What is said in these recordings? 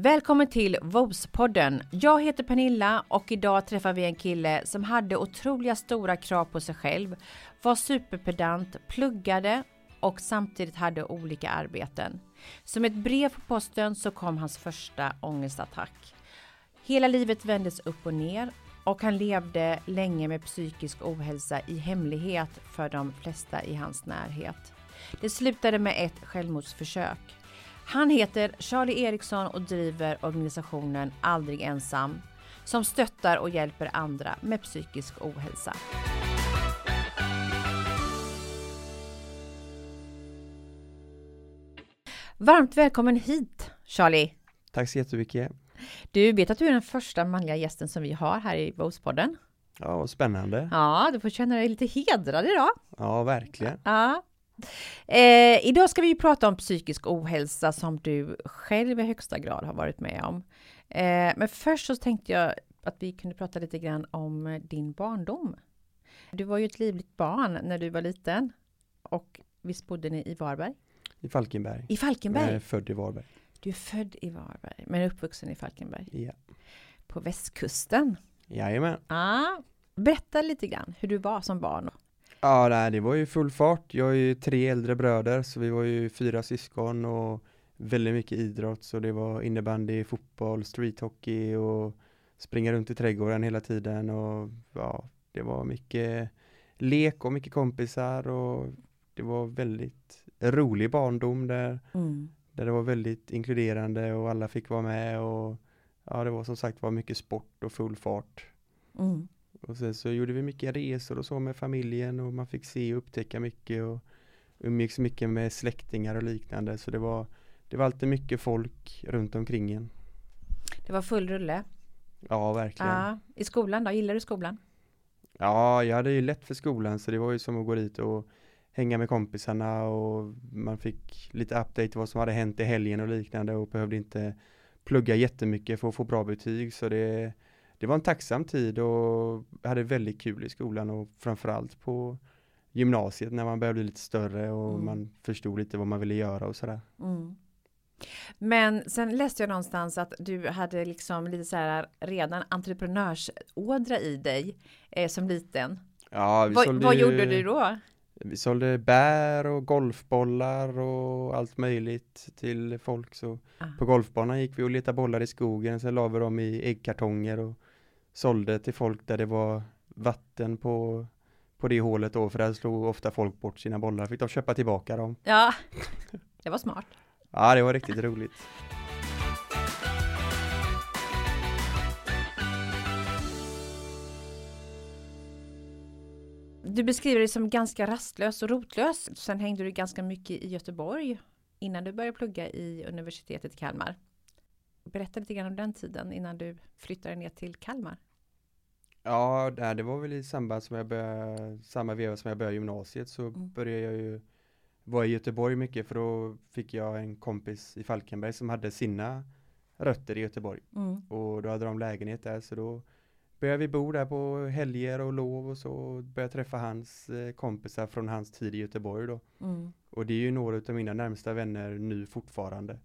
Välkommen till VOS-podden. Jag heter Pernilla och idag träffar vi en kille som hade otroliga stora krav på sig själv, var superpedant, pluggade och samtidigt hade olika arbeten. Som ett brev på posten så kom hans första ångestattack. Hela livet vändes upp och ner och han levde länge med psykisk ohälsa i hemlighet för de flesta i hans närhet. Det slutade med ett självmordsförsök. Han heter Charlie Eriksson och driver organisationen Aldrig ensam som stöttar och hjälper andra med psykisk ohälsa. Varmt välkommen hit Charlie! Tack så jättemycket! Du vet att du är den första manliga gästen som vi har här i Vos-podden? Ja, spännande! Ja, du får känna dig lite hedrad idag! Ja, verkligen! Ja. Eh, idag ska vi prata om psykisk ohälsa som du själv i högsta grad har varit med om. Eh, men först så tänkte jag att vi kunde prata lite grann om din barndom. Du var ju ett livligt barn när du var liten och visst bodde ni i Varberg? I Falkenberg. I Falkenberg? Jag är född i Varberg. Du är född i Varberg, men uppvuxen i Falkenberg? Ja. På västkusten? Jajamän. Ja. Berätta lite grann hur du var som barn. Ja, nej, det var ju full fart. Jag har ju tre äldre bröder, så vi var ju fyra syskon och väldigt mycket idrott. Så det var innebandy, fotboll, streethockey och springa runt i trädgården hela tiden. Och ja, det var mycket lek och mycket kompisar och det var väldigt rolig barndom där, mm. där det var väldigt inkluderande och alla fick vara med och ja, det var som sagt var mycket sport och full fart. Mm. Och sen så gjorde vi mycket resor och så med familjen och man fick se och upptäcka mycket och umgicks mycket med släktingar och liknande så det var det var alltid mycket folk runt omkring en. Det var full rulle. Ja, verkligen. Ja, I skolan då, gillar du skolan? Ja, jag hade ju lätt för skolan så det var ju som att gå dit och hänga med kompisarna och man fick lite update vad som hade hänt i helgen och liknande och behövde inte plugga jättemycket för att få bra betyg så det det var en tacksam tid och hade väldigt kul i skolan och framförallt på gymnasiet när man började bli lite större och mm. man förstod lite vad man ville göra och sådär. Mm. Men sen läste jag någonstans att du hade liksom lite så här redan entreprenörsådra i dig eh, som liten. Ja, vad, vad gjorde du då? Vi sålde bär och golfbollar och allt möjligt till folk. Så ah. På golfbanan gick vi och letade bollar i skogen, sen la vi dem i äggkartonger och sålde till folk där det var vatten på, på det hålet då, för där slog ofta folk bort sina bollar, fick de köpa tillbaka dem. Ja, det var smart. ja, det var riktigt roligt. Du beskriver dig som ganska rastlös och rotlös. Sen hängde du ganska mycket i Göteborg innan du började plugga i universitetet i Kalmar. Berätta lite grann om den tiden innan du flyttade ner till Kalmar. Ja, det var väl i samband som jag började, samma veva som jag började gymnasiet så mm. började jag ju vara i Göteborg mycket för då fick jag en kompis i Falkenberg som hade sina rötter i Göteborg. Mm. Och då hade de lägenhet där så då började vi bo där på helger och lov och så började träffa hans eh, kompisar från hans tid i Göteborg då. Mm. Och det är ju några av mina närmsta vänner nu fortfarande.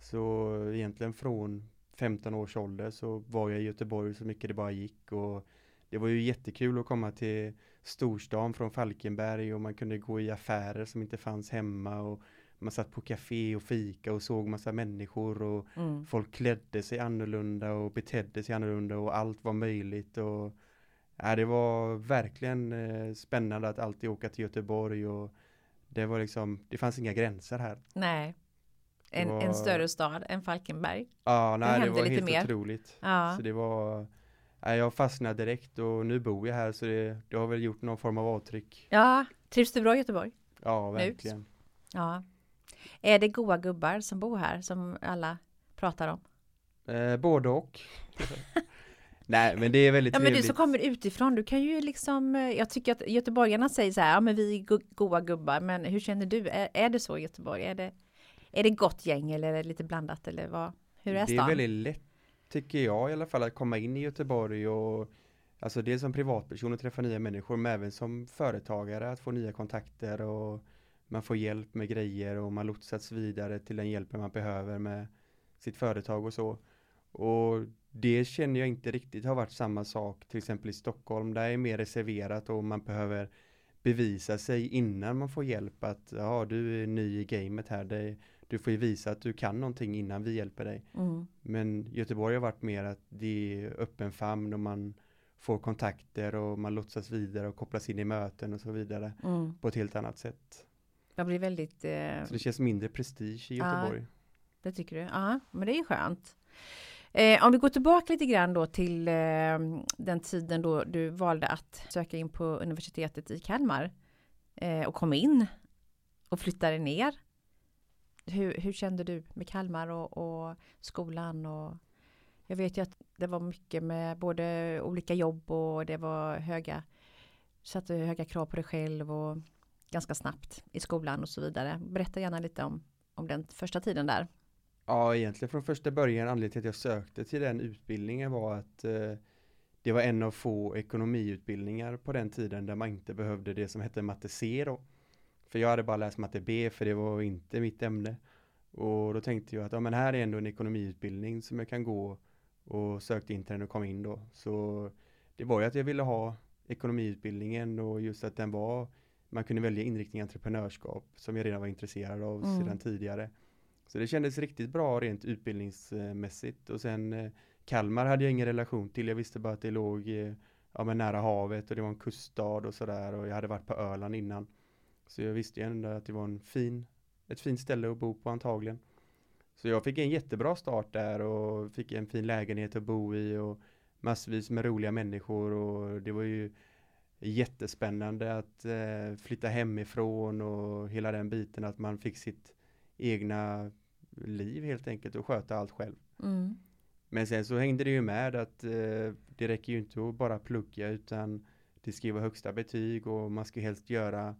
Så egentligen från 15 års ålder så var jag i Göteborg så mycket det bara gick och det var ju jättekul att komma till storstan från Falkenberg och man kunde gå i affärer som inte fanns hemma och man satt på café och fika och såg massa människor och mm. folk klädde sig annorlunda och betedde sig annorlunda och allt var möjligt och ja, det var verkligen eh, spännande att alltid åka till Göteborg och det var liksom, det fanns inga gränser här. Nej. En, var... en större stad än Falkenberg. Ja, nej, det, det var helt mer. otroligt. Ja. Så det var, nej, jag fastnade direkt och nu bor jag här så det, det har väl gjort någon form av avtryck. Ja, trivs du bra i Göteborg? Ja, verkligen. Nu? Ja, är det goa gubbar som bor här som alla pratar om? Eh, både och. Nej men det är väldigt Ja men du som kommer utifrån, du kan ju liksom eh, Jag tycker att göteborgarna säger så här, ja men vi är goa gubbar Men hur känner du? Är, är det så i Göteborg? Är det, är det gott gäng eller är det lite blandat eller vad? Hur är stan? Det är väldigt lätt tycker jag i alla fall att komma in i Göteborg och Alltså dels som privatperson och träffa nya människor men även som företagare att få nya kontakter och man får hjälp med grejer och man lotsas vidare till den hjälpen man behöver med sitt företag och så. Och det känner jag inte riktigt har varit samma sak till exempel i Stockholm. Där är mer reserverat och man behöver bevisa sig innan man får hjälp att ja, du är ny i gamet här. Det, du får ju visa att du kan någonting innan vi hjälper dig. Mm. Men Göteborg har varit mer att det är öppen famn och man får kontakter och man lotsas vidare och kopplas in i möten och så vidare Mm. på ett helt annat sätt. Jag blir väldigt... Eh, Så det känns mindre prestige i Göteborg. det tycker du? Ja, men det är ju skönt. Eh, om vi går tillbaka lite grann då till eh, den tiden då du valde att söka in på universitetet i Kalmar eh, och kom in och flyttade ner. Hur, hur kände du med Kalmar och, och skolan? Och jag vet ju att det var mycket med både olika jobb och det var höga, satte höga krav på dig själv och ganska snabbt i skolan och så vidare. Berätta gärna lite om, om den första tiden där. Ja, egentligen från första början anledningen till att jag sökte till den utbildningen var att eh, det var en av få ekonomiutbildningar på den tiden där man inte behövde det som hette matte C då. För jag hade bara läst matte B för det var inte mitt ämne. Och då tänkte jag att ja, men här är ändå en ekonomiutbildning som jag kan gå och sökte in till den och kom in då. Så det var ju att jag ville ha ekonomiutbildningen och just att den var man kunde välja inriktning entreprenörskap som jag redan var intresserad av Mm. sedan tidigare. Så det kändes riktigt bra rent utbildningsmässigt och sen eh, Kalmar hade jag ingen relation till. Jag visste bara att det låg eh, ja, men nära havet och det var en kuststad och sådär och jag hade varit på Öland innan. Så jag visste ju ändå att det var en fin, ett fint ställe att bo på antagligen. Så jag fick en jättebra start där och fick en fin lägenhet att bo i och massvis med roliga människor och det var ju jättespännande att eh, flytta hemifrån och hela den biten att man fick sitt egna liv helt enkelt och sköta allt själv. Mm. Men sen så hängde det ju med att eh, det räcker ju inte att bara plugga utan det ska ju vara högsta betyg och man ska helst göra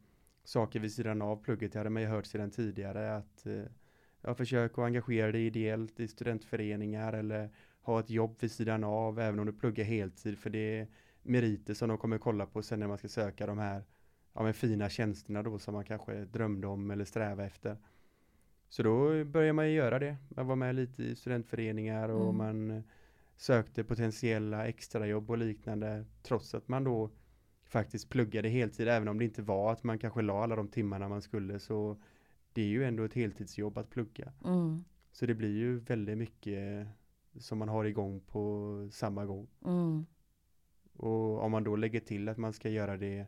saker vid sidan av plugget. Det hade ju hört sedan tidigare att eh, jag försöker att engagera dig ideellt i studentföreningar eller ha ett jobb vid sidan av även om du pluggar heltid för det är meriter som de kommer kolla på sen när man ska söka de här ja, men fina tjänsterna då som man kanske drömde om eller sträva efter. Så då började man ju göra det. Man var med lite i studentföreningar och Mm. man sökte potentiella extrajobb och liknande trots att man då faktiskt pluggade heltid även om det inte var att man kanske la alla de timmarna man skulle så det är ju ändå ett heltidsjobb att plugga. Mm. Så det blir ju väldigt mycket som man har igång på samma gång. Mm. Och om man då lägger till att man ska göra det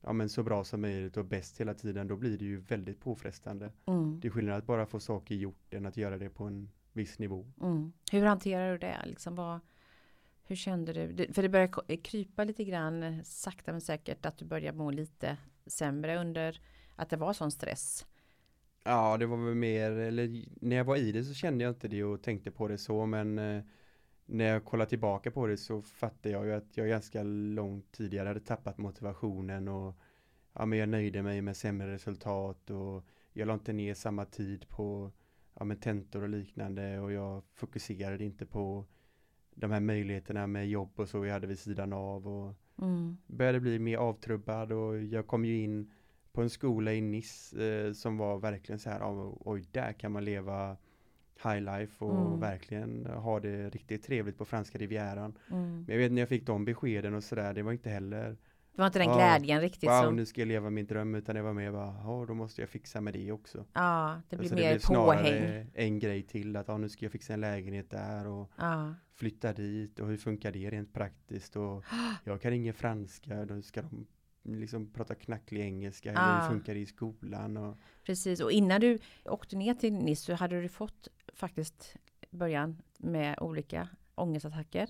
ja, men så bra som möjligt och bäst hela tiden, då blir det ju väldigt påfrestande. Mm. Det är skillnad att bara få saker gjort än att göra det på en viss nivå. Mm. Hur hanterar du det? Liksom vad, hur kände du? För det börjar krypa lite grann eh, sakta men säkert att du börjar må lite sämre under att det var sån stress. Ja, det var väl mer, eller när jag var i det så kände jag inte det och tänkte på det så, men eh, när jag kollar tillbaka på det så fattar jag ju att jag ganska långt tidigare hade tappat motivationen och ja, men jag nöjde mig med sämre resultat och jag la inte ner samma tid på ja, men tentor och liknande och jag fokuserade inte på de här möjligheterna med jobb och så jag hade vid sidan av och Mm. började bli mer avtrubbad och jag kom ju in på en skola i Nice eh, som var verkligen så här, "Ja, oj där kan man leva high life och Mm. verkligen ha det riktigt trevligt på franska rivieran. Mm. Men jag vet när jag fick de beskeden och sådär, det var inte heller Det var inte den Ja, glädjen riktigt wow som, nu ska jag leva min dröm utan det var mer bara, ja då måste jag fixa med det också. ja, det blir Alltså, mer blev snarare påhäng. en grej till att ja, nu ska jag fixa en lägenhet där och Ja, flytta dit och hur funkar det rent praktiskt och jag kan ingen franska, då ska de liksom prata knacklig engelska, Ah. hur funkar det i skolan och precis. Och innan du åkte ner till Nice så hade du fått faktiskt början med olika ångestattacker.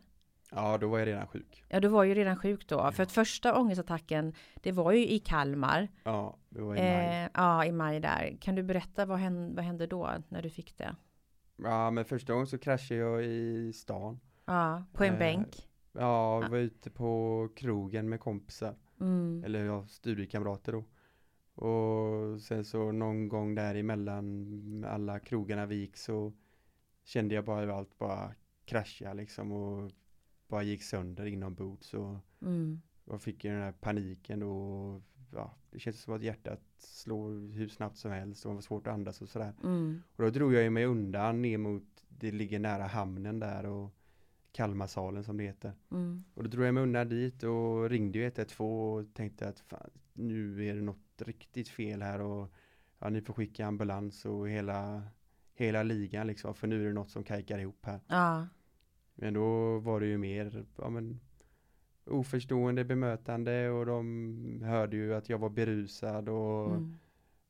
Ja, då var jag redan sjuk. Ja, du var ju redan sjuk då. För att första ångestattacken, det var ju i Kalmar. Ja, det var i maj. Eh, ja, i maj där. Kan du berätta vad hände, vad hände då när du fick det? Ja, men första gången så kraschade jag i stan. Ja, på en Eh, bänk. Ja, jag var ute på krogen med kompisar, Mm. eller ja, studiekamrater då. Och sen så någon gång däremellan alla krogarna vi gick så kände jag bara hur allt bara krascha liksom och bara gick sönder inombords och Mm. jag fick ju den här paniken och, ja, det kändes som att hjärtat slår hur snabbt som helst och det var svårt att andas och sådär. Mm. Och då drog jag mig undan ner mot det ligger nära hamnen där och Kalmarsalen som det heter. Mm. Och då drog jag mig undan dit och ringde ju 112 och tänkte att fan, nu är det något riktigt fel här och ja, ni får skicka ambulans och hela, hela ligan liksom för nu är det något som kajkar ihop här. Ja. Men då var det ju mer, ja men oförstående bemötande och de hörde ju att jag var berusad och Mm.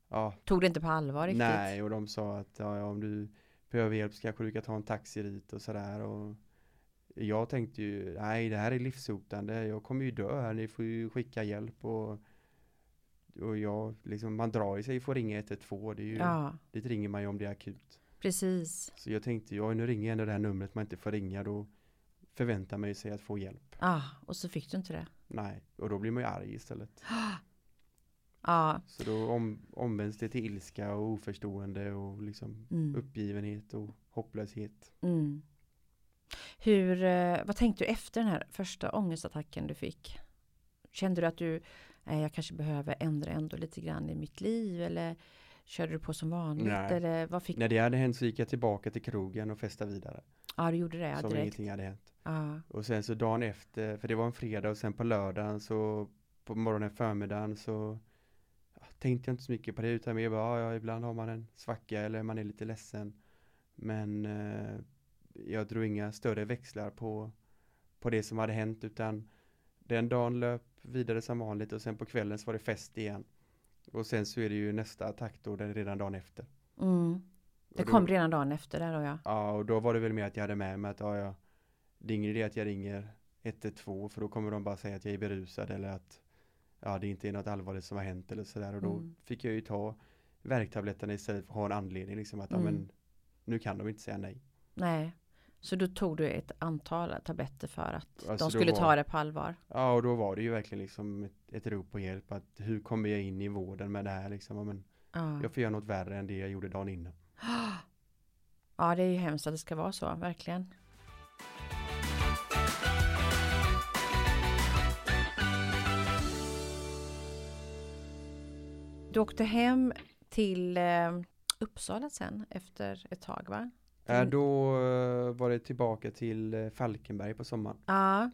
ja, Tog det inte på allvar riktigt? nej och de sa att ja, om du behöver hjälp så kanske du kan ta en taxi dit och sådär och jag tänkte ju, nej det här är livshotande, jag kommer ju dö här, ni får ju skicka hjälp och och jag, liksom, man drar i sig att ringa 112, det är ju, Ja, dit ringer man ju om det är akut. Precis. Så jag tänkte, ja nu ringer jag ändå det här numret man inte får ringa, då förväntar man sig att få hjälp. Ja, och så fick du inte det. Nej, och då blir man ju arg istället. Ja, Så då om, omvänds det till ilska och oförstående och liksom mm. uppgivenhet och hopplöshet. Mm. Hur, eh, vad tänkte du efter den här första ångestattacken du fick? Kände du att du, nej, jag kanske behöver ändra ändå lite grann i mitt liv eller körde du på som vanligt Nej. eller vad fick När det hade hänt så gick jag tillbaka till krogen och festade vidare. Ja, du gjorde det som direkt. ingenting hade hänt. Ja, Och sen så dagen efter, för det var en fredag och sen på lördagen så på morgonen förmiddagen så ja, tänkte jag inte så mycket på det utan mer bara, ja, ibland har man en svacka eller man är lite ledsen. Men eh, jag drog inga större växlar på, på det som hade hänt utan den dagen löp vidare som vanligt och sen på kvällen så var det fest igen. Och sen så är det ju nästa attack då, den redan dagen efter. mm. Det då- kom redan dagen efter där då ja. Ja, och då var det väl mer att jag hade med mig att ja, ja, det är ingen idé att jag ringer 112 för då kommer de bara säga att jag är berusad eller att ja, det inte är något allvarligt som har hänt eller sådär och då Mm. fick jag ju ta värktabletterna istället för att ha en anledning liksom att ja, Mm. men nu kan de inte säga nej. Nej. Så då tog du ett antal tabletter för att Alltså, de skulle var- ta det på allvar. Ja, och då var det ju verkligen liksom ett, ett rop på hjälp att hur kommer jag in i vården med det här liksom, men Ja. jag får göra något värre än det jag gjorde dagen innan. ja, det är ju hemskt att det ska vara så, verkligen. Du åkte hem till eh, Uppsala sen efter ett tag va? Äh, Mm. då eh, var det tillbaka till eh, Falkenberg på sommaren. Ja,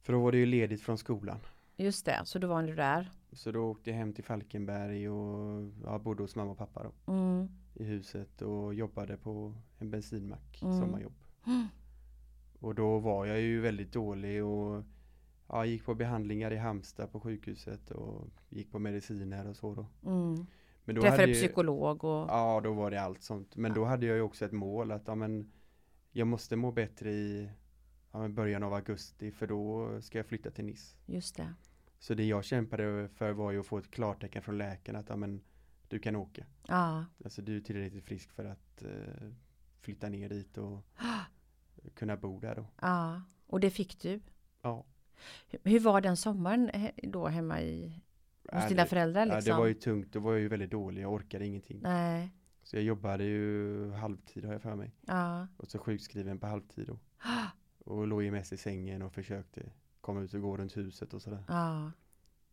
För då var det ju ledigt från skolan. just det. Så då var du där. Så då åkte jag hem till Falkenberg och ja, bodde hos mamma och pappa då, Mm. i huset och jobbade på en bensinmack, Mm. sommarjobb. Mm. Och då var jag ju väldigt dålig och ja, gick på behandlingar i Halmstad på sjukhuset och gick på mediciner och så då. Mm. Men då Träffade ju- psykolog och... Ja, då var det allt sånt. Men då hade jag ju också ett mål att ja, men, jag måste må bättre i ja, början av augusti för då ska jag flytta till Nice. Just det. Så det jag kämpade för var ju att få ett klartecken från läkaren att ja, men, du kan åka. Ja. Alltså du är tillräckligt frisk för att eh, flytta ner dit och kunna bo där då. Ja. Och det fick du. Ja. Hur- Hur var den sommaren då hemma i, hos Ja, dina föräldrar ja, liksom? det var ju tungt, då var jag ju väldigt dålig, jag orkade ingenting. Nej. Så jag jobbade ju halvtid har jag för mig. Ja. Och så sjukskriven på halvtid då. Och låg ju mest i sängen och försökte komma ut och gå runt huset och sådär. Ja.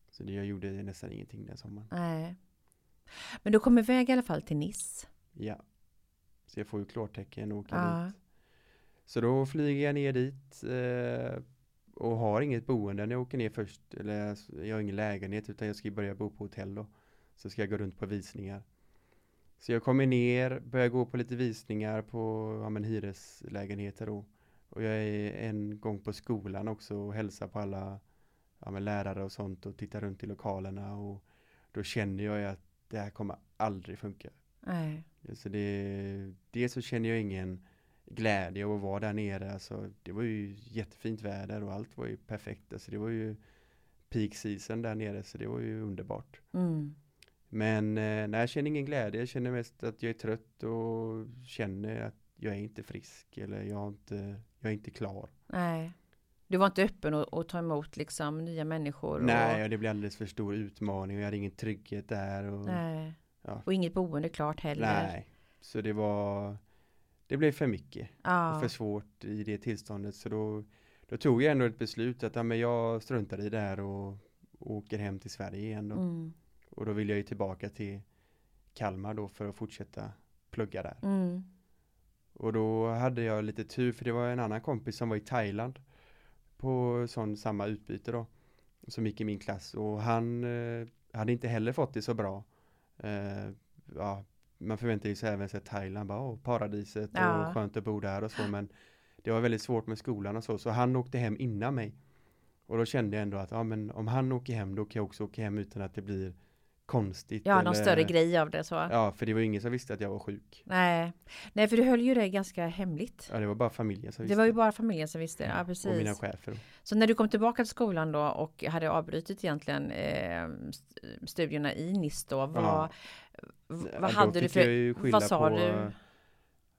Så det, jag gjorde nästan ingenting den sommaren. Nej. Men du kom iväg i alla fall till Nice. Ja. Så jag får ju klartecken och åker Ja. dit. Så då flyger jag ner dit eh, och har inget boende när jag åker ner först. Eller jag har ingen lägenhet utan jag ska börja bo på hotell då. Så ska jag gå runt på visningar. Så jag kommer ner, börjar gå på lite visningar på ja, men hyreslägenheter då. Och jag är en gång på skolan också och hälsar på alla ja, men lärare och sånt och tittar runt i lokalerna och då känner jag ju att det här kommer aldrig funka. Nej. Så det, dels så känner jag ingen glädje av att vara där nere. Alltså, det var ju jättefint väder och allt var ju perfekt. Alltså, det var ju peak season där nere så det var ju underbart. Mm. Men eh, nej, jag känner ingen glädje. Jag känner mest att jag är trött och känner att jag är inte frisk eller jag, har inte, jag är inte klar. Nej. Du var inte öppen att, att ta emot liksom nya människor? Och, Nej, och det blir alldeles för stor utmaning och jag hade ingen trygghet där. Och, nej. Ja. Och inget boende klart heller? nej. Så det var, det blev för mycket. Ja. och för svårt i det tillståndet så då, då tog jag ändå ett beslut att ja, men jag struntar i det här och, och åker hem till Sverige igen då. Mm. Och då vill jag ju tillbaka till Kalmar då för att fortsätta plugga där. Mm. Och då hade jag lite tur för det var en annan kompis som var i Thailand på sån samma utbyte då. Som gick i min klass och han eh, hade inte heller fått det så bra. Eh, ja, man förväntar sig även sig Thailand, bara, åh, paradiset Ja. och skönt att bo där och så men det var väldigt svårt med skolan och så så han åkte hem innan mig. Och då kände jag ändå att ja, men om han åker hem då kan jag också åka hem utan att det blir konstigt. Ja, någon eller- större grej av det så. Ja, för det var ju ingen som visste att jag var sjuk. Nej. Nej, för du höll ju det ganska hemligt. Ja, det var bara familjen som Det visste. var ju bara familjen som visste. Ja, och mina precis. chefer. Så när du kom tillbaka till skolan då och hade avbrutit egentligen eh, st- studierna i NIS då, vad, Ja. vad hade du för, vad sa på, du?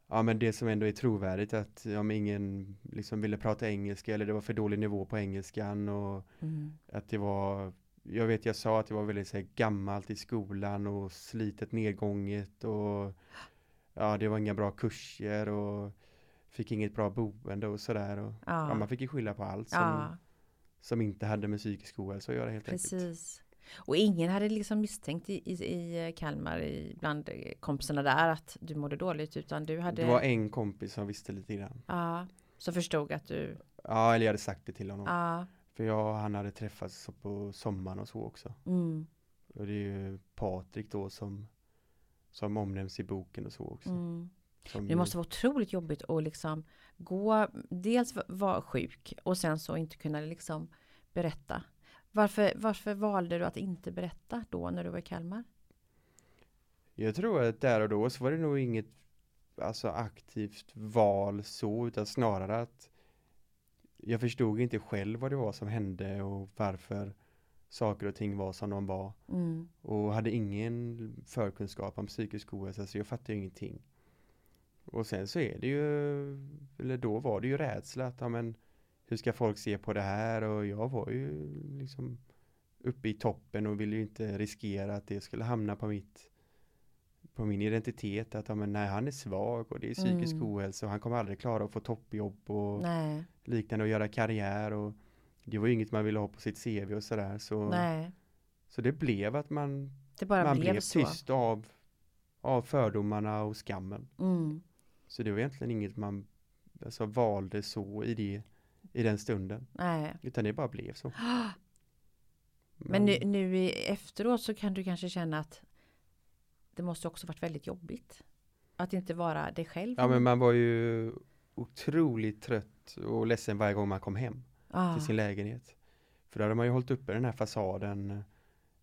Ja men det som ändå är trovärdigt att om ingen liksom ville prata engelska eller det var för dålig nivå på engelskan och Mm. att det var Jag vet jag sa att det var väldigt så här, gammalt i skolan och slitet nedgånget och Ja det var inga bra kurser och Fick inget bra boende och sådär och ja. Ja, man fick ju skylla på allt som, ja som inte hade med psykisk ohälsa att göra helt enkelt. precis. Och ingen hade liksom misstänkt i, i, i Kalmar i, bland kompisarna där att du mådde dåligt utan du hade Det var en kompis som visste lite grann. ja, så förstod att du Ja, eller jag hade sagt det till honom. ja, För jag och han hade träffats på sommaren och så också. mm, Och det är ju Patrik då som som omnämns i boken och så också. mm. Det måste vara otroligt jobbigt att liksom gå, dels va- vara sjuk och sen så inte kunna liksom berätta. Varför, varför valde du att inte berätta då när du var i Kalmar? Jag tror att där och då så var det nog inget alltså aktivt val så utan snarare att jag förstod inte själv vad det var som hände och varför saker och ting var som de var. Mm, och hade ingen förkunskap om psykisk ohälsa så jag fattade ju ingenting. Och sen så är det ju, eller då var det ju rädsla att ja, men hur ska folk se på det här? Och jag var ju liksom uppe i toppen och ville ju inte riskera att det skulle hamna på mitt på min identitet att ja, men nej, han är svag och det är psykisk Mm. ohälsa och han kommer aldrig klara att få toppjobb och nej, liknande och göra karriär och det var ju inget man ville ha på sitt CV och sådär så, nej. så det blev att man Det bara man blev, blev så. tyst av, av fördomarna och skammen. Mm, Så det var egentligen inget man alltså, valde så i, det, i den stunden. nej. Utan det bara blev så. Men nu, nu efteråt så kan du kanske känna att det måste också varit väldigt jobbigt. Att inte vara dig själv. Ja men man var ju otroligt trött och ledsen varje gång man kom hem ah, till sin lägenhet. För då hade man ju hållit uppe den här fasaden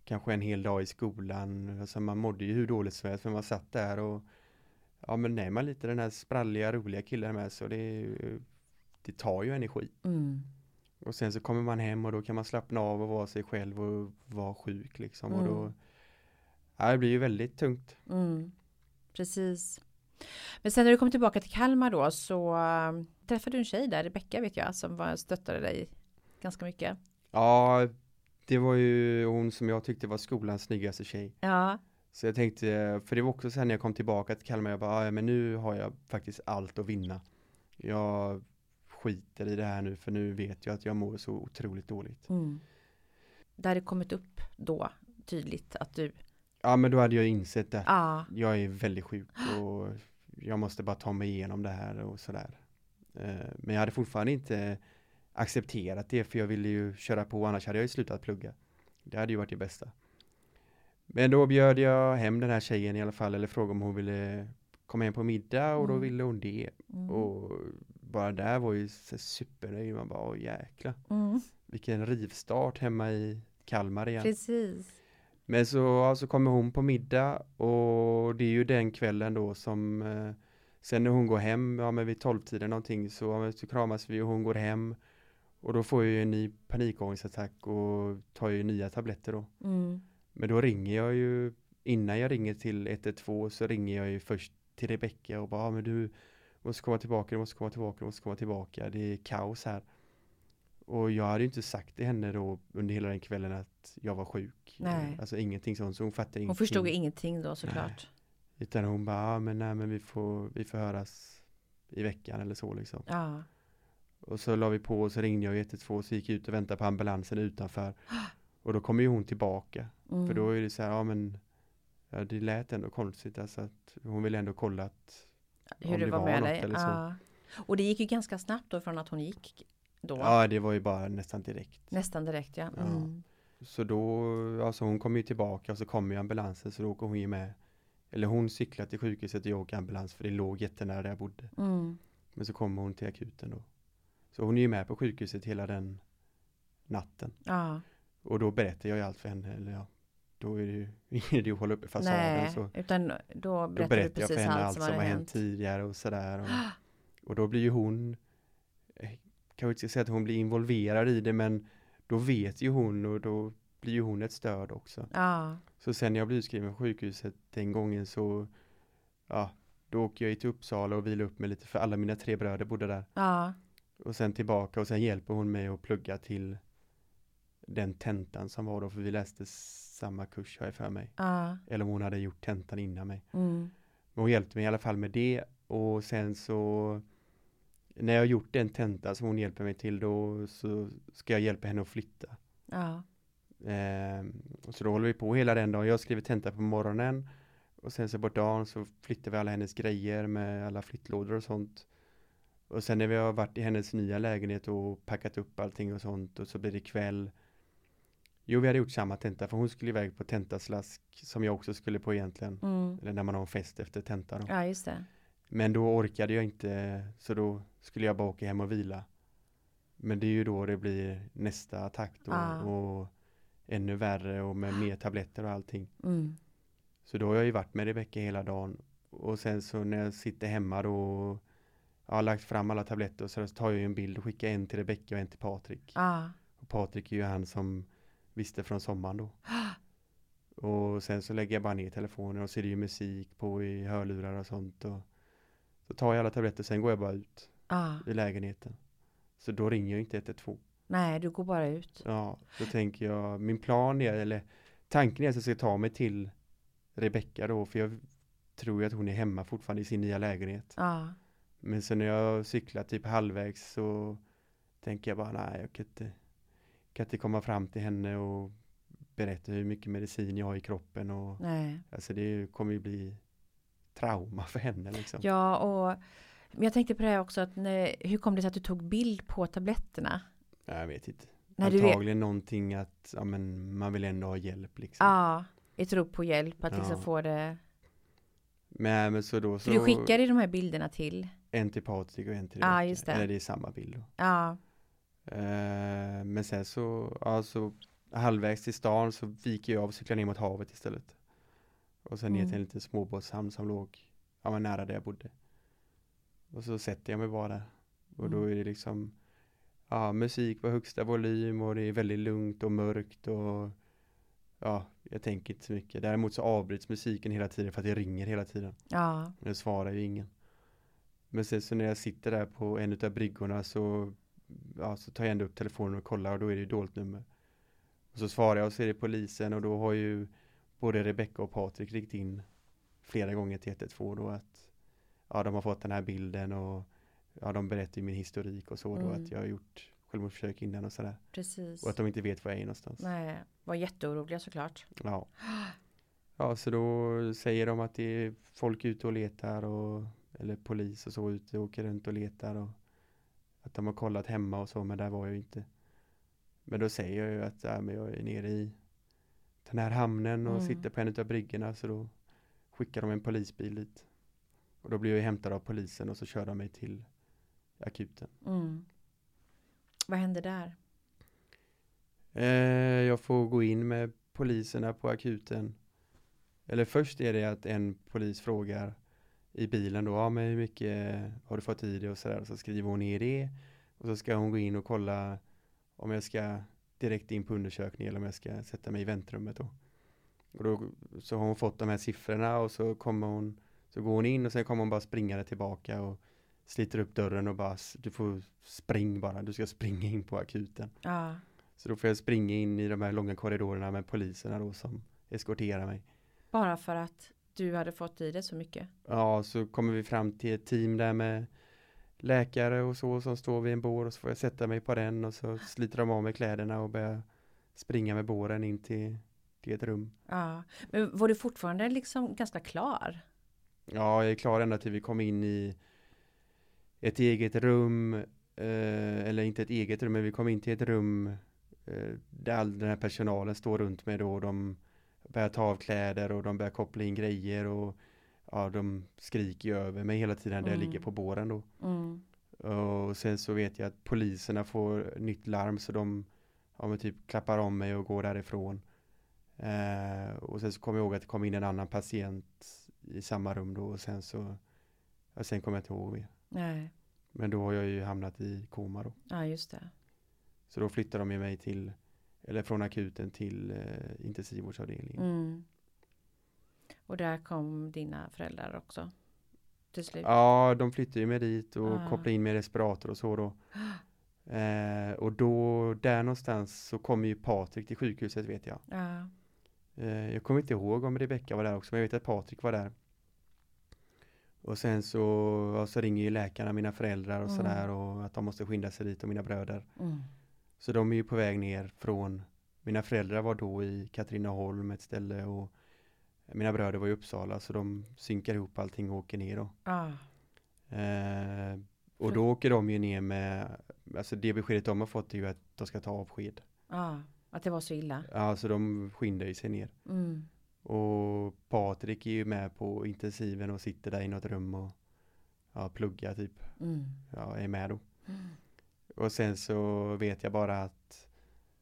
kanske en hel dag i skolan. Alltså man mådde ju hur dåligt som helst för man satt där och ja men är man lite den här spralliga roliga killen med så det, det tar ju energi. mm, Och sen så kommer man hem och då kan man slappna av och vara sig själv och vara sjuk liksom. Och då, Mm. Det blir ju väldigt tungt. mm, precis. Men sen när du kom tillbaka till Kalmar då så äh, träffade du en tjej där, Rebecka vet jag, som var, stöttade dig ganska mycket. Ja, det var ju hon som jag tyckte var skolans snyggaste tjej. Ja, Så jag tänkte, för det var också sen när jag kom tillbaka till Kalmar, jag bara, ja men nu har jag faktiskt allt att vinna. Jag skiter i det här nu, för nu vet jag att jag mår så otroligt dåligt. mm. Där det kommit upp då tydligt att du, Ja, men då hade jag insett det. ja, Jag är väldigt sjuk och jag måste bara ta mig igenom det här och sådär. Eh, Men jag hade fortfarande inte accepterat det för jag ville ju köra på annars hade jag ju slutat plugga. Det hade ju varit det bästa. Men då bjöd jag hem den här tjejen i alla fall eller frågade om hon ville komma hem på middag och då Mm. ville hon det. mm, Och bara där var ju supernöjd. Man bara, åh jäklar. mm, Vilken rivstart hemma i Kalmar igen. precis. Men så, så kommer hon på middag och det är ju den kvällen då som eh, Sen när hon går hem, ja men vid tolvtiden någonting så, ja, så kramas vi och hon går hem. Och då får jag ju en ny panikångestattack och tar ju nya tabletter då. Mm, Men då ringer jag ju Innan jag ringer till 112 så ringer jag ju först till Rebecka och bara, ja, men du måste komma tillbaka, du måste komma tillbaka, du måste komma tillbaka, det är kaos här och jag hade inte sagt till henne då under hela den kvällen att jag var sjuk. Nej. Alltså ingenting sånt, så hon fattade hon ingenting. förstod ingenting då såklart. Utan hon bara, ja, men nej men vi får, vi får höras i veckan eller så liksom. Ja, Och så la vi på och så ringde jag 112 så gick jag ut och väntade på ambulansen utanför. Och då kommer ju hon tillbaka. mm, För då är det så här, ja men ja, det lät ändå konstigt alltså att hon ville ändå kolla att hur Om det var var med något dig. eller så. Ja. Och det gick ju ganska snabbt då från att hon gick då. Ja, det var ju bara nästan direkt. Nästan direkt ja. Ja. Mm. Så då, alltså hon kom ju tillbaka och så kom ju ambulansen så då åker hon ju med. Eller hon cyklar till sjukhuset och jag åker ambulans för det låg jättenära där jag bodde. Mm. Men så kommer hon till akuten då. Så hon är ju med på sjukhuset hela den natten. Ja. Och då berättar jag ju allt för henne. Eller ja, då är det ju ingen idé att hålla uppe fasaden. Nej, så utan då då berättar du berättar jag precis för henne allt allt som som hade har hänt hänt. tidigare och sådär. Och, och då blir ju hon, kan jag inte säga att hon blir involverad i det men då vet ju hon och då blir ju hon ett stöd också. Ja. Så sen när jag blev utskriven på sjukhuset den gången så, ja, då åker jag till Uppsala och vilar upp mig lite för alla mina tre bröder bodde där. Ja. Och sen tillbaka och sen hjälper hon mig att plugga till den tentan som var då, för vi läste samma kurs har jag för mig. Ja. Eller om hon hade gjort tentan innan mig. Mm. Men hon hjälpte mig i alla fall med det och sen så när jag har gjort den tenta som hon hjälper mig till då så ska jag hjälpa henne att flytta. Ja. Och så då håller vi på hela den dagen. Jag skriver tenta på morgonen och sen så på dagen så flyttar vi alla hennes grejer med alla flyttlådor och sånt. Och sen när vi har varit i hennes nya lägenhet och packat upp allting och sånt och så blir det kväll. Jo, vi hade gjort samma tenta för hon skulle iväg på tentaslask som jag också skulle på egentligen. Mm. Eller när man har en fest efter tenta då. Ja, just det. Men då orkade jag inte så då skulle jag bara åka hem och vila. Men det är ju då det blir nästa attack då Ah. och ännu värre och med mer tabletter och allting. Mm. Så då har jag ju varit med Rebecka hela dagen och sen så när jag sitter hemma då och jag har lagt fram alla tabletter och så tar jag ju en bild och skickar en till Rebecka och en till Patrik. Ja. Och Patrik är ju han som visste från sommaren då. Och sen så lägger jag bara ner telefonen och så är det ju musik på i hörlurar och sånt. Och så tar jag alla tabletter sen går jag bara ut Ja. i lägenheten. Så då ringer jag inte 112. Nej, du går bara ut. Ja, då tänker jag, min plan är, eller tanken är att jag ska ta mig till Rebecka då, för jag tror ju att hon är hemma fortfarande i sin nya lägenhet. Ja. Men så när jag cyklar typ halvvägs så tänker jag bara, nej, jag kan inte, kan inte komma fram till henne och berätta hur mycket medicin jag har i kroppen och Nej. alltså det kommer ju bli trauma för henne liksom. Ja, och jag tänkte på det också att när, hur kom det sig att du tog bild på tabletterna? Jag vet inte. När du vet, Antagligen någonting att, ja men man vill ändå ha hjälp liksom. ja, ett rop på hjälp att liksom Ja. få det. Men, men så då så du skickade de här bilderna till. en till Patrik och en till Ja, Rebecka. just det. Eller det är samma bild då. Ja, Eh, men sen så, ja så halvvägs till stan så viker jag av och cyklar ner mot havet istället. Och sen ner Mm. till en liten småbåtshamn som låg, ja men nära där jag bodde. Och så sätter jag mig bara. Och då Mm. är det liksom, ja musik på högsta volym och det är väldigt lugnt och mörkt och ja, jag tänker inte så mycket. Däremot så avbryts musiken hela tiden för att det ringer hela tiden. ja, Men det svarar ju ingen. Men sen så när jag sitter där på en utav bryggorna så, ja, så tar jag ändå upp telefonen och kollar och då är det ju dolt nummer. Och så svarar jag och så är det polisen och då har ju både Rebecka och Patrik ringt in flera gånger till 112 då att ja, de har fått den här bilden och ja, de berättar ju min historik och så då Mm. att jag har gjort självmordsförsök innan och sådär. precis. Och att de inte vet var jag är någonstans. Nej, var jätteoroliga såklart. Ja. Ja, så då säger de att det är folk ute och letar och eller polis och så ute och åker runt och letar och att de har kollat hemma och så, men där var jag ju inte. Men då säger jag ju att ja, men jag är nere i den här hamnen och Mm. sitter på en av bryggorna så då skickar de en polisbil dit. Och då blir jag hämtad av polisen och så kör de mig till akuten. Mm. Vad hände där? Eh, jag får gå in med poliserna på akuten. Eller först är det att en polis frågar i bilen då, ja men hur mycket har du fått i dig och sådär. Så skriver hon ner det. Och så ska hon gå in och kolla om jag ska direkt in på undersökning eller om jag ska sätta mig i väntrummet då. Och då så har hon fått de här siffrorna och så kommer hon, så går hon in och sen kommer hon bara springande tillbaka och sliter upp dörren och bara, du får spring bara, du ska springa in på akuten. Ja, Så då får jag springa in i de här långa korridorerna med poliserna då som eskorterar mig. bara för att du hade fått i det så mycket. Ja, så kommer vi fram till ett team där med läkare och så som står vid en bår och så får jag sätta mig på den och så sliter de av mig kläderna och börjar springa med båren in till, till ett rum. Ja, men var du fortfarande liksom ganska klar? Ja, jag är klar ända till vi kom in i ett eget rum, eh, eller inte ett eget rum, men vi kom in till ett rum eh, där all den här personalen står runt mig då och de börjar ta av kläder och de börjar koppla in grejer och ja, de skriker ju över mig hela tiden där jag Mm. ligger på båren då. Mm. Och sen så vet jag att poliserna får nytt larm så de ja, men typ klappar om mig och går därifrån. Eh, och sen så kommer jag ihåg att det kom in en annan patient i samma rum då och sen så ja, sen kommer jag inte ihåg mer. Nej. Men då har jag ju hamnat i koma då. Ja, just det. Så då flyttar de mig till eller från akuten till eh, intensivvårdsavdelningen. Mm. Och där kom dina föräldrar också? Till slut? Ja, de flyttade ju mig dit och Ah. kopplade in med respirator och så då. Eh, och då, där någonstans så kommer ju Patrik till sjukhuset vet jag. Ja. Eh, jag kommer inte ihåg om Rebecka var där också, men jag vet att Patrik var där. Och sen så, ja, så ringer ju läkarna mina föräldrar och Mm. sådär och att de måste skynda sig dit och mina bröder. Mm. Så de är ju på väg ner från, mina föräldrar var då i Katrineholm ett ställe och mina bröder var i Uppsala så de synkar ihop allting och åker ner då. Ja. Eh, och då åker de ju ner med, alltså det beskedet de har fått är ju att de ska ta avsked. Ja. Att det var så illa? Ja, så de skyndar ju sig ner. Mm. Och Patrik är ju med på intensiven och sitter där i något rum och ja, pluggar typ. Mm. Ja, är med då. Mm. Och sen så vet jag bara att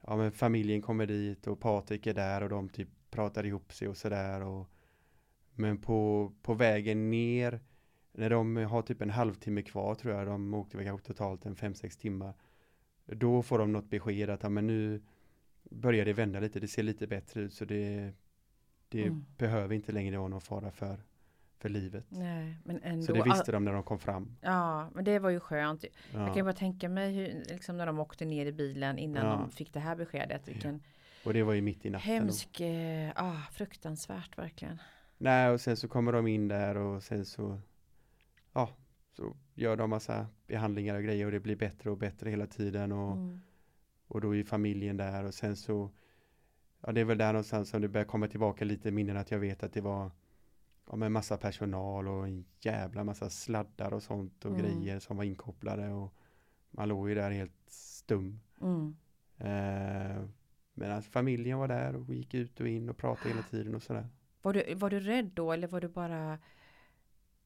ja, men familjen kommer dit och Patrik är där och de typ pratar ihop sig och sådär. Men på, på vägen ner, när de har typ en halvtimme kvar tror jag, de åkte väl kanske totalt en 5-6 timmar. Då får de något besked att ja, men nu börjar det vända lite, det ser lite bättre ut så det, det Mm. behöver inte längre vara någon fara för, för livet. Nej, men ändå. Så det visste de när de kom fram. Ja, men det var ju skönt. Jag kan Ja. bara tänka mig hur, liksom när de åkte ner i bilen innan Ja. de fick det här beskedet. Vilken Och det var ju mitt i natten. hemsk, eh, ah, fruktansvärt verkligen. Nej, och sen så kommer de in där och sen så ja, så gör de massa behandlingar och grejer och det blir bättre och bättre hela tiden och, Mm. och då är familjen där och sen så ja, det är väl där någonstans som det börjar komma tillbaka lite minnen att jag vet att det var ja, med massa personal och en jävla massa sladdar och sånt och Mm. grejer som var inkopplade och man låg ju där helt stum. Mm. Eh, men att familjen var där och gick ut och in och pratade hela tiden och sådär. Var, du, var du rädd då eller var du bara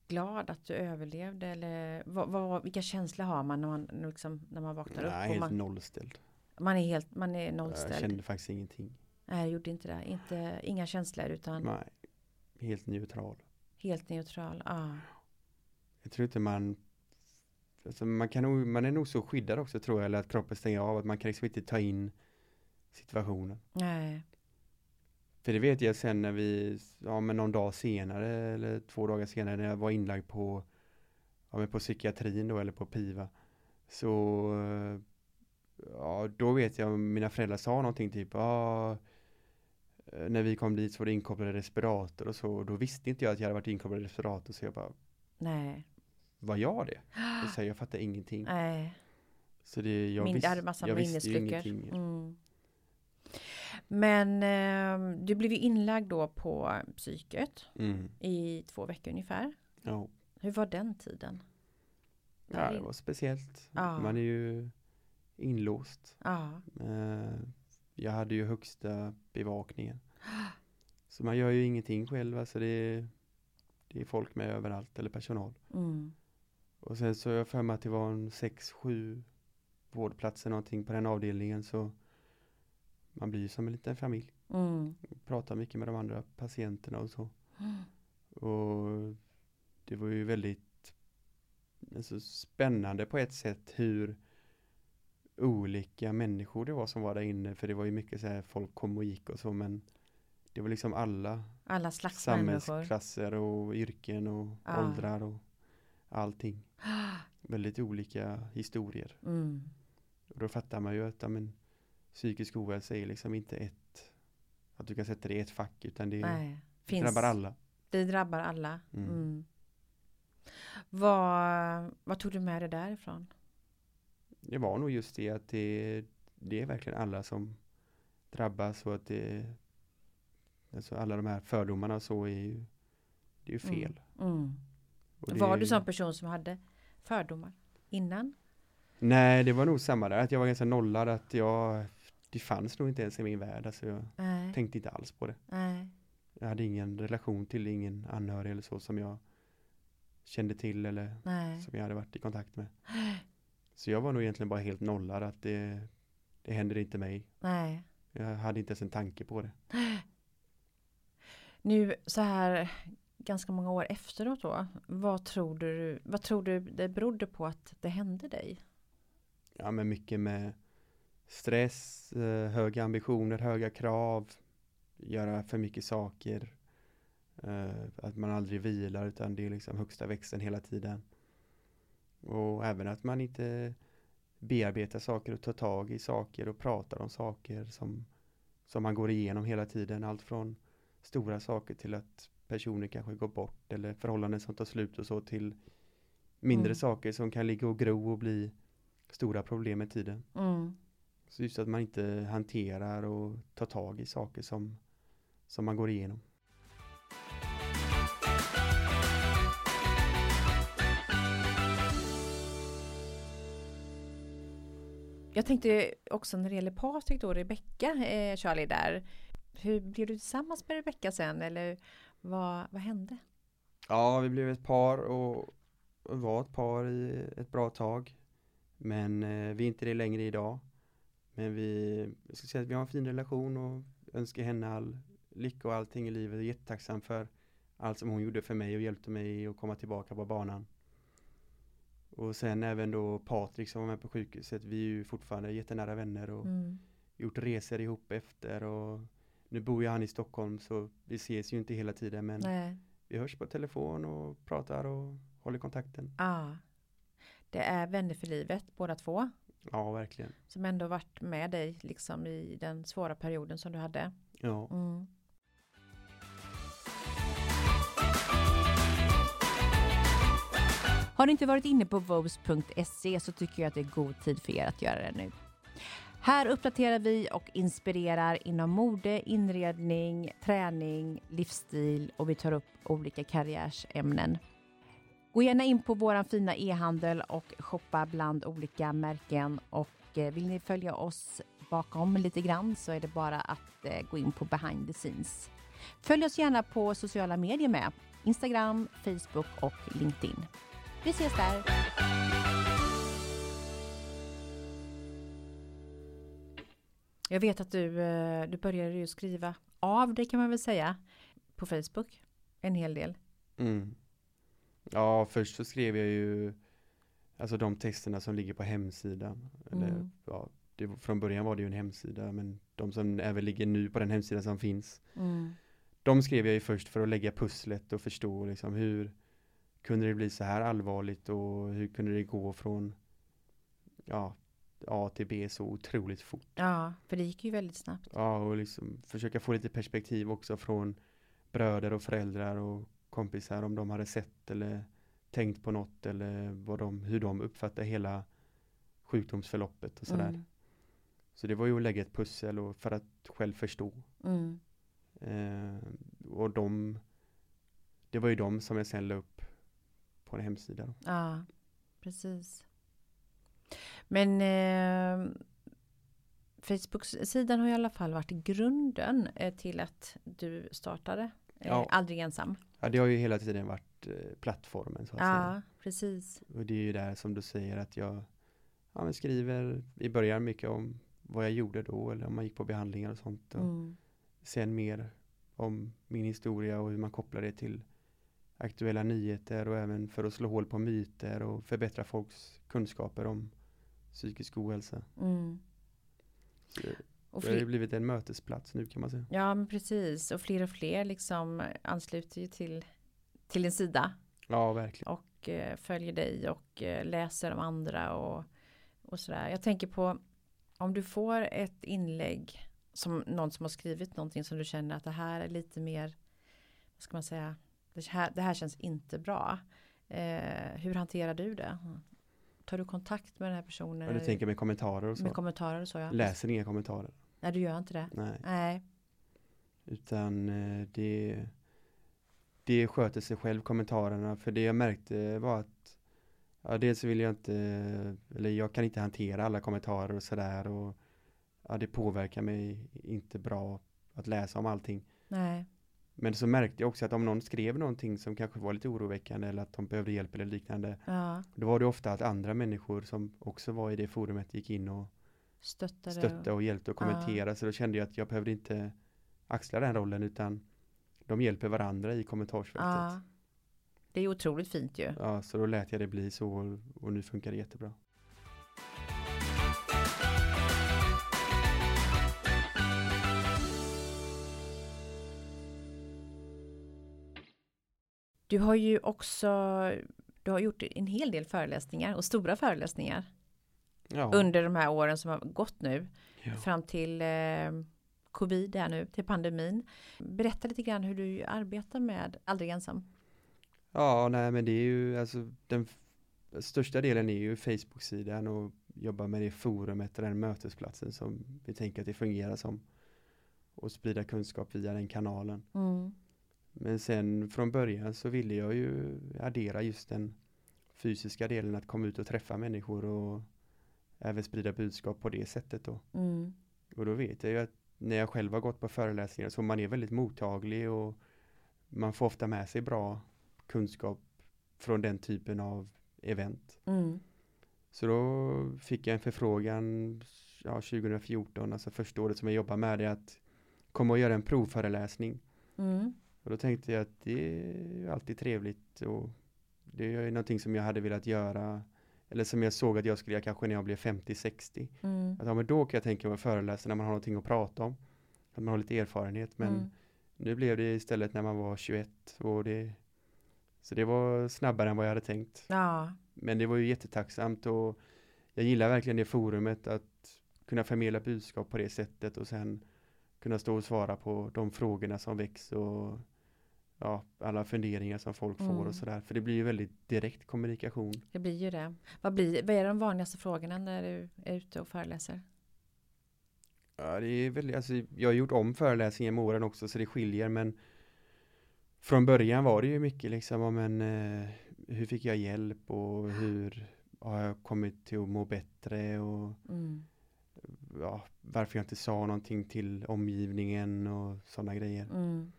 glad att du överlevde? Eller vad, vad, vilka känslor har man när man, liksom, när man vaknar Nej, upp? Och helt man, nollställd. man är helt man är Jag nollställd. kände faktiskt ingenting. Nej, jag gjorde inte det. Inte, inga känslor utan Nej, helt neutral. helt neutral. Ja. Jag tror inte man alltså man, kan man är nog så skyddad också tror jag, eller att kroppen stänger av, att man kan liksom inte ta in situationen. Nej. För det vet jag sen när vi, ja men någon dag senare eller två dagar senare när jag var inlagd på, ja men på psykiatrin då eller på PIVA. Så, ja då vet jag mina föräldrar sa någonting typ, ja när vi kom dit så var det inkopplade respirator och så, och då visste inte jag att jag hade varit inkopplad i respirator så jag bara, Nej. var jag det? Jag säger, jag fattar ingenting. Nej. Så det, jag, Min, visst, jag visste ju ingenting. Mm. Men eh, du blev ju inlagd då på psyket Mm. i två veckor ungefär. Ja. Hur var den tiden? ja, det var speciellt. Ja. Man är ju inlåst. Ja. Eh, Jag hade ju högsta bevakningen. Så man gör ju ingenting själv, alltså det är, det är folk med överallt, eller personal. Mm. Och sen så jag för mig att det var en sex, sju vårdplatser någonting på den avdelningen så man blir som en liten familj. Mm. Pratar mycket med de andra patienterna och så. Och det var ju väldigt alltså, spännande på ett sätt hur olika människor det var som var där inne. För det var ju mycket så här folk kom och gick och så men det var liksom alla Alla slags människor. samhällsklasser och yrken och Ja. åldrar och allting. Väldigt olika historier. Mm. Och då fattar man ju att ja, men, psykisk ohälsa är liksom inte ett att du kan sätta det i ett fack utan det Nej. drabbar alla. Det drabbar alla. Mm. Mm. Vad, vad tog du med dig därifrån? Det var nog just det att det, det är verkligen alla som drabbas och att det alltså alla de här fördomarna så är ju det Det är ju fel. Mm. Och det- Var du sån person som hade fördomar innan? Nej, det var nog samma där, att jag var ganska nollad, att jag, det fanns nog inte ens i min värld, alltså jag Nej. tänkte inte alls på det. Nej. Jag hade ingen relation till ingen anhörig eller så som jag kände till eller Nej. som jag hade varit i kontakt med. Så jag var nog egentligen bara helt nollad, att det, det händer inte mig. Nej. Jag hade inte ens en tanke på det. Nu så här ganska många år efteråt då. Vad tror du, vad tror du det berodde på att det hände dig? Ja, men mycket med stress, eh, höga ambitioner, höga krav, göra för mycket saker. eh, Att man aldrig vilar utan det är liksom högsta växeln hela tiden. Och även att man inte bearbetar saker och tar tag i saker och pratar om saker som, som man går igenom hela tiden. Allt från stora saker till att personer kanske går bort eller förhållanden som tar slut och så till mindre Mm. saker som kan ligga och gro och bli stora problem med tiden. Mm. Så just att man inte hanterar och tar tag i saker som, som man går igenom. Jag tänkte också när det gäller Patrik då, Rebecka, eh, Charlie där. Hur blev du tillsammans med Rebecka sen eller vad, vad hände? Ja, vi blev ett par och, var ett par i ett bra tag. Men eh, vi är inte det längre idag. Men vi, jag ska säga att vi har en fin relation och önskar henne all lycka och allting i livet. Jag är jättetacksam för allt som hon gjorde för mig och hjälpte mig att komma tillbaka på banan. Och sen även då Patrik som var med på sjukhuset. Vi är ju fortfarande jättenära vänner och Mm. gjort resor ihop efter och nu bor ju han i Stockholm så vi ses ju inte hela tiden men Nej. vi hörs på telefon och pratar och håller kontakten. Ah. Det är vänner för livet båda två. Ja, verkligen. Som ändå varit med dig liksom i den svåra perioden som du hade. Ja, Mm. Har ni inte varit inne på vobes.se så tycker jag att det är god tid för er att göra det nu. Här uppdaterar vi och inspirerar inom mode, inredning, träning, livsstil och vi tar upp olika karriärsämnen. Gå gärna in på våran fina e-handel och shoppa bland olika märken och eh, vill ni följa oss bakom lite grann så är det bara att eh, gå in på behind the scenes. Följ oss gärna på sociala medier med Instagram, Facebook och LinkedIn. Vi ses där! Jag vet att du, eh, du började ju skriva av dig kan man väl säga på Facebook en hel del. mm. Ja först så skrev jag ju alltså de texterna som ligger på hemsidan. Eller, Mm. ja, det, från början var det ju en hemsida men de som även ligger nu på den hemsidan som finns Mm. de skrev jag ju först för att lägga pusslet och förstå liksom hur kunde det bli så här allvarligt och hur kunde det gå från ja, A till B så otroligt fort. Ja, för det gick ju väldigt snabbt. Ja, och liksom försöka få lite perspektiv också från bröder och föräldrar och kompisar om de hade sett eller tänkt på något eller vad de, hur de uppfattar hela sjukdomsförloppet och sådär. Mm. Så det var ju att lägga ett pussel och för att själv förstå. Mm. Eh, och de Det var ju de som jag sen la upp på en hemsida då. Ja, precis. Men eh, Facebook-sidan har i alla fall varit grunden eh, till att du startade Ja. Aldrig ensam. Ja, det har ju hela tiden varit eh, plattformen så att säga. Ja, precis. Och det är ju där som du säger att jag ja, skriver i början mycket om vad jag gjorde då eller om man gick på behandlingar och sånt. Och Mm. Sen mer om min historia och hur man kopplar det till aktuella nyheter och även för att slå hål på myter och förbättra folks kunskaper om psykisk ohälsa. Mm. Och det har ju blivit en mötesplats nu kan man säga. ja, men precis. Och fler och fler liksom ansluter ju till, till din sida Ja, verkligen. och eh, följer dig och eh, läser om andra och, och sådär. Jag tänker på om du får ett inlägg som någon som har skrivit någonting som du känner att det här är lite mer, vad ska man säga, det här, det här känns inte bra. Eh, hur hanterar du det? Tar du kontakt med den här personen? Och du tänker med kommentarer och så. med kommentarer och så? Ja. Läser inga kommentarer. Nej, du gör inte det. Nej. Nej. Utan eh, det, det det sköter sig själv kommentarerna för det jag märkte var att ja, dels vill jag inte eller jag kan inte hantera alla kommentarer och sådär och ja, det påverkar mig inte bra att läsa om allting. Nej. Men så märkte jag också att om någon skrev någonting som kanske var lite oroväckande eller att de behövde hjälp eller liknande. Ja. Då var det ofta att andra människor som också var i det forumet gick in och Stöttade. stöttade och hjälpte och kommenterade. Så då kände jag att jag behövde inte axla den rollen utan de hjälper varandra i kommentarsfältet. Ja. Ja. Det är otroligt fint ju. så då lät jag det bli så och nu funkar det jättebra. Du har ju också du har gjort en hel del föreläsningar och stora föreläsningar Ja, under de här åren som har gått nu ja. fram till eh, covid här nu till pandemin. Berätta lite grann hur du arbetar med Aldrig ensam. ja nej men det är ju alltså den största delen är ju Facebook-sidan och jobba med det forumet och den mötesplatsen som vi tänker att det fungerar som och sprida kunskap via den kanalen. Mm. Men sen från början så ville jag ju addera just den fysiska delen att komma ut och träffa människor och även sprida budskap på det sättet då. Mm. Och då vet jag ju att när jag själv har gått på föreläsningar så man är väldigt mottaglig och man får ofta med sig bra kunskap från den typen av event. Mm. Så då fick jag en förfrågan ja, 2014, alltså första året som jag jobbar med det, att komma och göra en provföreläsning. Mm. Och då tänkte jag att det är alltid trevligt och det är någonting som jag hade velat göra eller som jag såg att jag skulle göra kanske när jag blev 50-60. Mm. Att ja, men då kan jag tänka mig att föreläsa när man har någonting att prata om. Att man har lite erfarenhet men Mm. nu blev det istället när man var 21 och det så det var snabbare än vad jag hade tänkt. Ja. Men det var ju jättetacksamt och jag gillar verkligen det forumet att kunna förmedla budskap på det sättet och sen kunna stå och svara på de frågorna som väcks och ja, alla funderingar som folk får Mm. och sådär. För det blir ju väldigt direkt kommunikation. Det blir ju det. Vad, blir, vad är de vanligaste frågorna när du är ute och föreläser? Ja, det är väldigt, alltså, jag har gjort om föreläsningen med åren också så det skiljer men från början var det ju mycket liksom om en eh, hur fick jag hjälp och hur har jag kommit till att må bättre och Mm. ja, varför jag inte sa någonting till omgivningen och sådana grejer. Mm.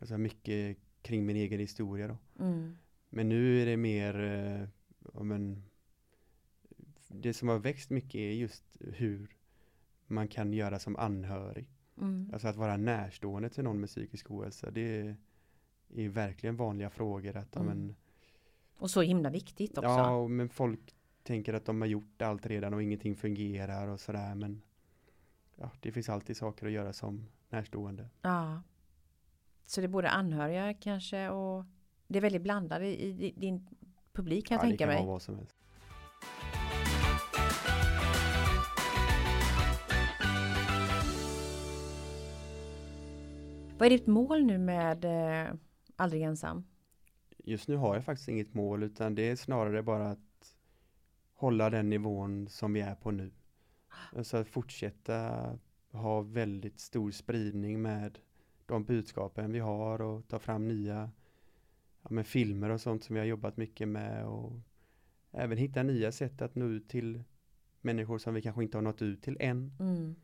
Alltså mycket kring min egen historia då. Mm. Men nu är det mer eh, om en, det som har växt mycket är just hur man kan göra som anhörig. Mm. Alltså att vara närstående till någon med psykisk ohälsa. Det är, är verkligen vanliga frågor. Att, ja, Mm. men, Och så himla viktigt också. ja, men folk tänker att de har gjort allt redan och ingenting fungerar och sådär. Men ja, det finns alltid saker att göra som närstående. Ja. Så det är både anhöriga kanske och det är väldigt blandat i, i din publik kan jag ja, tänka det kan mig. vad är ditt mål nu med eh, Aldrig ensam? Just nu har jag faktiskt inget mål utan det är snarare bara att hålla den nivån som vi är på nu. Alltså att fortsätta ha väldigt stor spridning med de budskapen vi har och ta fram nya ja, men filmer och sånt som vi har jobbat mycket med och även hitta nya sätt att nå ut till människor som vi kanske inte har nått ut till än Mm.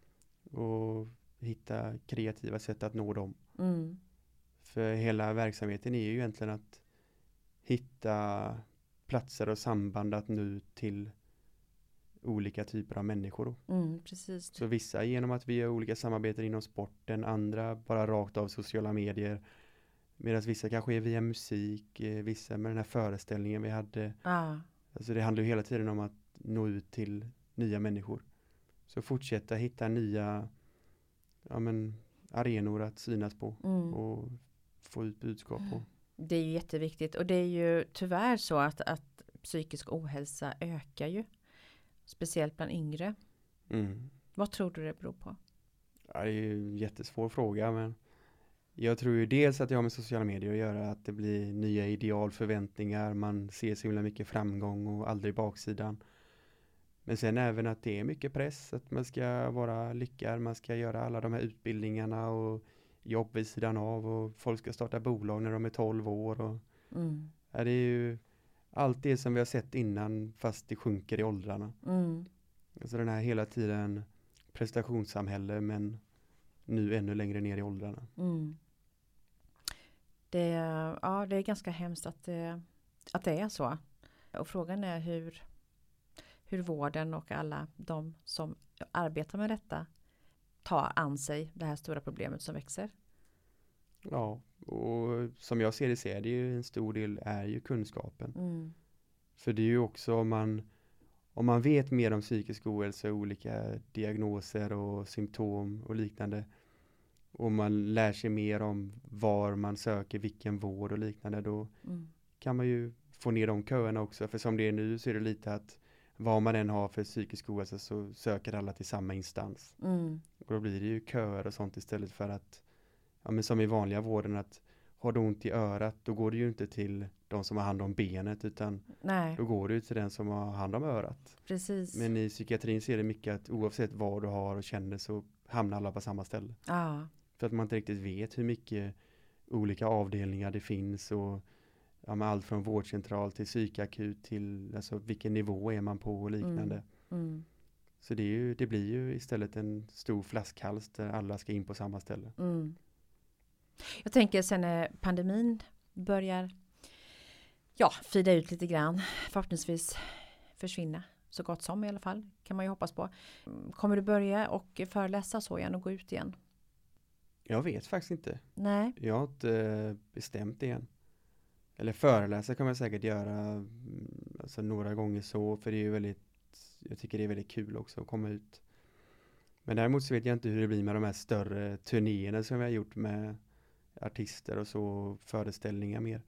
och hitta kreativa sätt att nå dem. Mm. För hela verksamheten är ju egentligen att hitta platser och samband att nå ut till olika typer av människor. Mm, precis. Så vissa genom att vi gör olika samarbeten inom sporten, andra bara rakt av sociala medier. Medan vissa kanske är via musik, eh, vissa med den här föreställningen vi hade. Ja. Alltså det handlar ju hela tiden om att nå ut till nya människor. Så fortsätta hitta nya ja, men, arenor att synas på Mm. och få ut budskap på. Det är ju jätteviktigt och det är ju tyvärr så att, att psykisk ohälsa ökar ju. Speciellt bland yngre. Mm. Vad tror du det beror på? Ja, det är ju en jättesvår fråga men jag tror ju dels att det har med sociala medier att göra, att det blir nya ideal, förväntningar, man ser så himla mycket framgång och aldrig baksidan. Men sen även att det är mycket press, att man ska vara lyckad, man ska göra alla de här utbildningarna och jobb vid sidan av och folk ska starta bolag när de är 12 år och Mm. ja, det är ju allt det som vi har sett innan fast det sjunker i åldrarna. Mm. Alltså den här hela tiden prestationssamhälle men nu ännu längre ner i åldrarna. Mm. Det, ja, det är ganska hemskt att det, att det är så. Och frågan är hur, hur vården och alla de som arbetar med detta tar an sig det här stora problemet som växer. Ja, och som jag ser det så är det ju en stor del är ju kunskapen. Mm. För det är ju också om man om man vet mer om psykisk ohälsa och olika diagnoser och symptom och liknande och man lär sig mer om var man söker vilken vård och liknande då Mm. kan man ju få ner de köerna också för som det är nu så är det lite att vad man än har för psykisk ohälsa så söker alla till samma instans Mm. och då blir det ju köer och sånt istället för att ja men som i vanliga vården att har du ont i örat då går du ju inte till de som har hand om benet utan Nej, då går du till den som har hand om örat. precis. Men i psykiatrin ser det mycket att oavsett vad du har och känner så hamnar alla på samma ställe. ja. För att man inte riktigt vet hur mycket olika avdelningar det finns och ja, med allt från vårdcentral till psykakut till alltså vilken nivå är man på och liknande. Mm. Så det, ju, det blir ju istället en stor flaskhals där alla ska in på samma ställe. Mm. Jag tänker sen när pandemin börjar ja, fida ut lite grann, förhoppningsvis försvinna så gott som i alla fall, kan man ju hoppas på. Mm, Kommer du börja och föreläsa så igen och gå ut igen? Jag vet faktiskt inte. Nej, Jag har inte eh, bestämt det än. Eller föreläsa kan man säkert göra mm, alltså några gånger så, för det är ju väldigt, jag tycker det är väldigt kul också att komma ut. Men däremot så vet jag inte hur det blir med de här större turnéerna som vi har gjort med artister och så, föreställningar mer.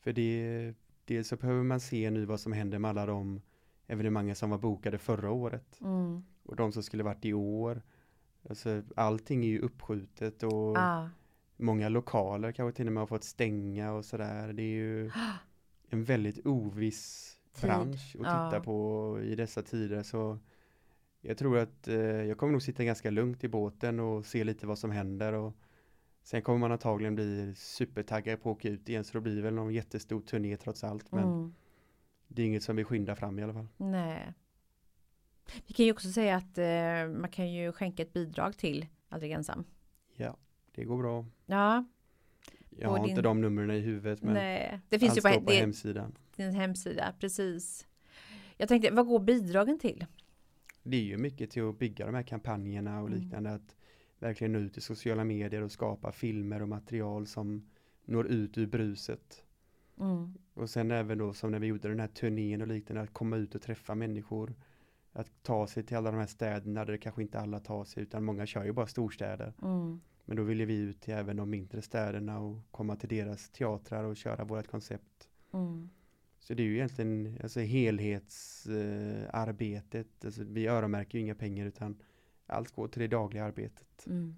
För det, dels så behöver man se nu vad som händer med alla de evenemangen som var bokade förra året mm. och de som skulle varit i år. Alltså allting är ju uppskjutet och ah. Många lokaler kanske till och med har fått stänga och sådär. Det är ju en väldigt oviss Tid. bransch att titta på i dessa tider. Så jag tror att eh, jag kommer nog sitta ganska lugnt i båten och se lite vad som händer. Och sen kommer man antagligen bli supertaggad på att åka ut igen. Så då blir det väl någon jättestor turné trots allt. Men Mm. det är inget som vi skyndar fram i alla fall. Nej. Vi kan ju också säga att eh, man kan ju skänka ett bidrag till Aldrig ensam. Ja, det går bra. Ja, Jag har din- inte de numren i huvudet men nej. Det finns allt ju på, på det, hemsidan. din hemsida, precis. Jag tänkte, vad går bidragen till? det är ju mycket till att bygga de här kampanjerna och Mm. liknande. Att verkligen ut i sociala medier och skapa filmer och material som når ut ur bruset. Mm. Och sen även då som när vi gjorde den här turnén och liknande, att komma ut och träffa människor. Att ta sig till alla de här städerna där det kanske inte alla tar sig utan många kör ju bara storstäder. Mm. Men då ville vi ut till även de mindre städerna och komma till deras teatrar och köra vårt koncept. Mm. Så det är ju egentligen alltså helhetsarbetet. Eh, alltså, vi öronmärker ju inga pengar utan allt går till det dagliga arbetet. Mm.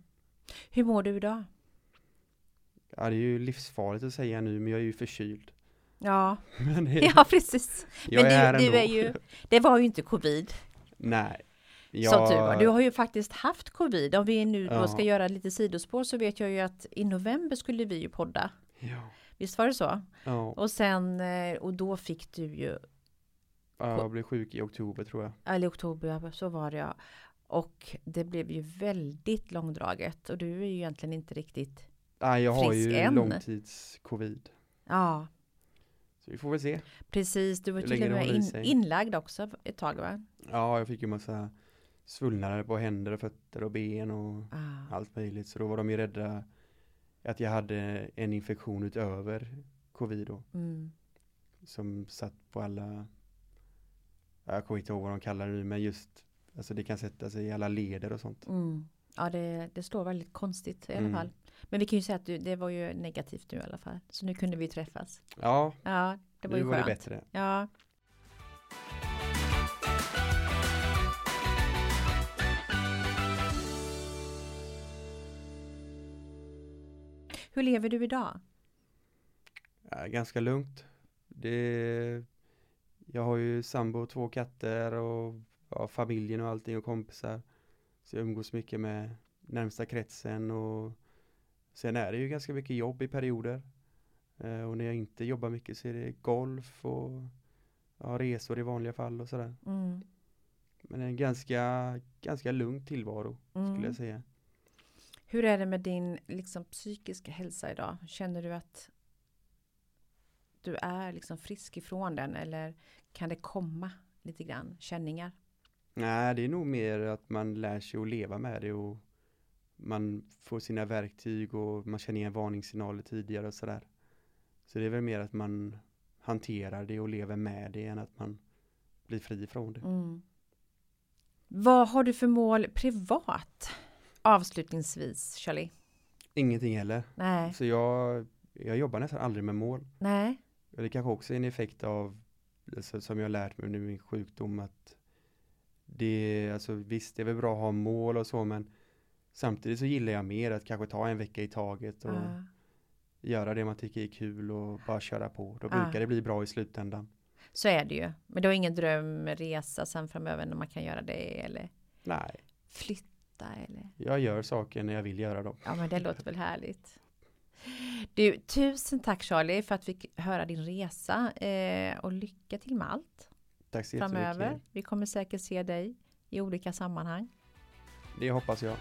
Hur mår du idag? Ja, det är ju livsfarligt att säga nu, men jag är ju förkyld. Ja, det, ja precis. Men är du, du är ju, det var ju inte covid Nej. som Jag, tur var. Du har ju faktiskt haft covid. Om vi nu då Ja. ska göra lite sidospår så vet jag ju att i november skulle vi ju podda. Ja, Visst var det så? ja, Och sen, eh, och då fick du ju, jag blev sjuk i oktober tror jag. eller i oktober, så var det ja. Och det blev ju väldigt långdraget och du är ju egentligen inte riktigt, Nej, jag har ju än. långtids-covid. ja Så vi får väl se. precis, du var till och med in, inlagd också ett tag va? Ja, jag fick ju massa svullnader på händer och fötter och ben och Ah. allt möjligt. Så då var de ju rädda att jag hade en infektion utöver covid då. Mm. Som satt på alla, jag kommer inte ihåg vad de kallar det nu, men just, alltså det kan sätta sig i alla leder och sånt. Mm. Ja, det, det slår väldigt konstigt i alla Mm. fall. Men vi kan ju säga att du, det var ju negativt nu i alla fall. Så nu kunde vi träffas. Ja, Ja, det var nu ju var det skönt. bättre. Ja. Hur lever du idag? Ja, ganska lugnt. Det, jag har ju sambo och två katter och ja, familjen och allting och kompisar. Så jag umgås mycket med närmsta kretsen och Sen är det ju ganska mycket jobb i perioder. Eh, och när jag inte jobbar mycket så är det golf och ja, resor i vanliga fall och sådär. Mm. Men en ganska, ganska lugn tillvaro Mm. skulle jag säga. Hur är det med din liksom, psykiska hälsa idag? Känner du att du är liksom frisk ifrån den eller kan det komma lite grann känningar? Nej, det är nog mer att man lär sig att leva med det och man får sina verktyg och man känner igen varningssignaler tidigare och sådär. Så det är väl mer att man hanterar det och lever med det än att man blir fri från det. Mm. Vad har du för mål privat? Avslutningsvis, Charlie. Ingenting heller. Nej, Så jag, jag jobbar nästan aldrig med mål. nej, det kanske också är en effekt av, alltså, som jag har lärt mig under min sjukdom, att det, alltså visst, det är väl bra att ha mål och så, men samtidigt så gillar jag mer att kanske ta en vecka i taget och Ja. göra det man tycker är kul och bara köra på. Då Ja. brukar det bli bra i slutändan. så är det ju. Men du har ingen drömresa sen framöver när man kan göra det eller Nej, flytta eller? jag gör saker när jag vill göra dem. Ja, men det låter väl härligt. Du, tusen tack Charlie för att vi fick höra din resa eh, och lycka till med allt Tack så framöver. Vi kommer säkert se dig i olika sammanhang. Det hoppas jag.